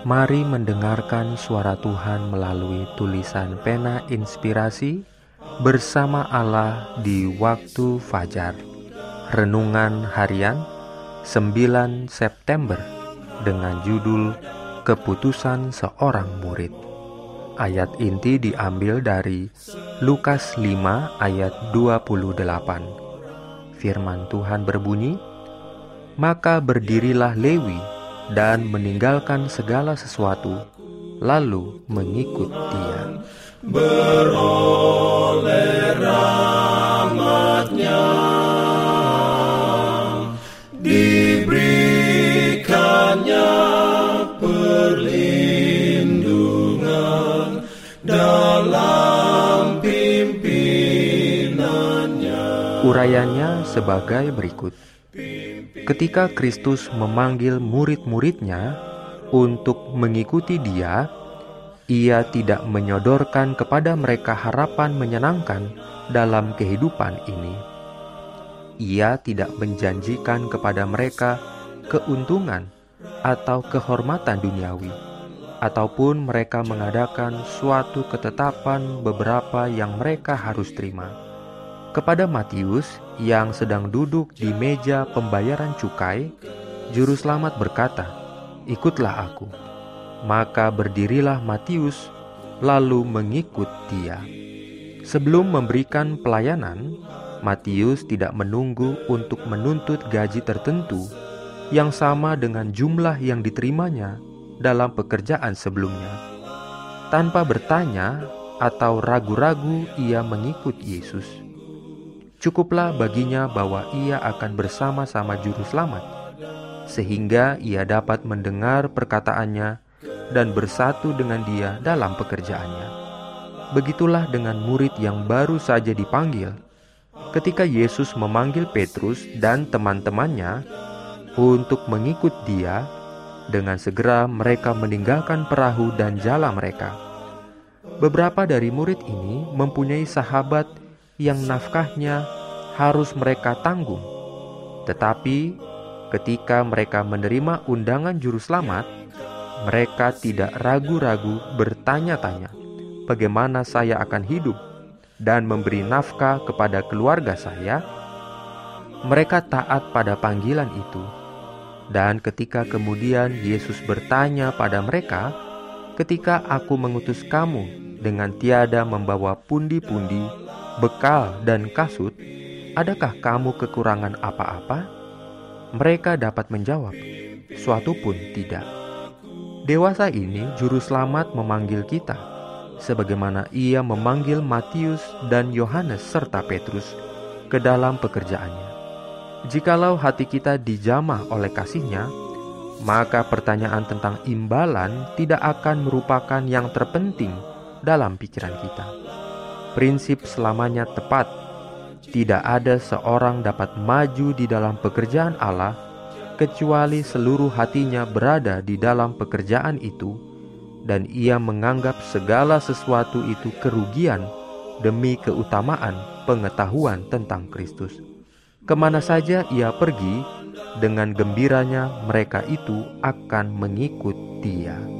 Mari mendengarkan suara Tuhan melalui tulisan pena inspirasi bersama Allah di waktu fajar. Renungan harian 9 September dengan judul Keputusan Seorang Murid. Ayat inti diambil dari Lukas 5 ayat 28. Firman Tuhan berbunyi, Maka berdirilah Lewi dan meninggalkan segala sesuatu, lalu mengikut Dia. Beroleh rahmatnya diberikannya perlindungan dalam pimpinannya. Urayanya sebagai berikut. Ketika Kristus memanggil murid-muridnya untuk mengikuti Dia, Ia tidak menyodorkan kepada mereka harapan menyenangkan dalam kehidupan ini. Ia tidak menjanjikan kepada mereka keuntungan atau kehormatan duniawi, ataupun mereka mengadakan suatu ketetapan beberapa yang mereka harus terima kepada Matius yang sedang duduk di meja pembayaran cukai, juru selamat berkata, "Ikutlah aku." Maka berdirilah Matius lalu mengikut dia. Sebelum memberikan pelayanan, Matius tidak menunggu untuk menuntut gaji tertentu yang sama dengan jumlah yang diterimanya dalam pekerjaan sebelumnya. Tanpa bertanya atau ragu-ragu, ia mengikut Yesus. Cukuplah baginya bahwa ia akan bersama-sama Juru Selamat, sehingga ia dapat mendengar perkataannya dan bersatu dengan Dia dalam pekerjaannya. Begitulah dengan murid yang baru saja dipanggil. Ketika Yesus memanggil Petrus dan teman-temannya untuk mengikut Dia, dengan segera mereka meninggalkan perahu dan jala mereka. Beberapa dari murid ini mempunyai sahabat yang nafkahnya harus mereka tanggung. Tetapi ketika mereka menerima undangan juru selamat, mereka tidak ragu-ragu bertanya-tanya, "Bagaimana saya akan hidup dan memberi nafkah kepada keluarga saya?" Mereka taat pada panggilan itu, dan ketika kemudian Yesus bertanya pada mereka, "Ketika Aku mengutus kamu dengan tiada membawa pundi-pundi bekal, dan kasut, adakah kamu kekurangan apa-apa? Mereka dapat menjawab, suatu pun tidak. Dewasa ini juru selamat memanggil kita, sebagaimana ia memanggil Matius dan Yohanes serta Petrus ke dalam pekerjaannya. Jikalau hati kita dijamah oleh kasihnya, maka pertanyaan tentang imbalan tidak akan merupakan yang terpenting dalam pikiran kita prinsip selamanya tepat. Tidak ada seorang dapat maju di dalam pekerjaan Allah kecuali seluruh hatinya berada di dalam pekerjaan itu, dan ia menganggap segala sesuatu itu kerugian demi keutamaan pengetahuan tentang Kristus. Ke mana saja ia pergi, dengan gembiranya mereka itu akan mengikut Dia.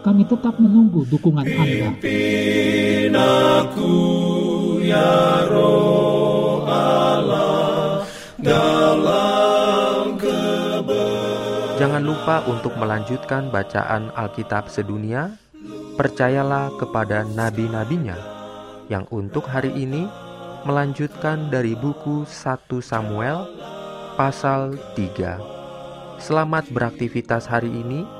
Kami tetap menunggu dukungan Anda. Pimpin aku ya roh Allah dalam Jangan lupa untuk melanjutkan bacaan Alkitab sedunia. Percayalah kepada nabi-nabinya yang untuk hari ini melanjutkan dari buku 1 Samuel pasal 3. Selamat beraktivitas hari ini.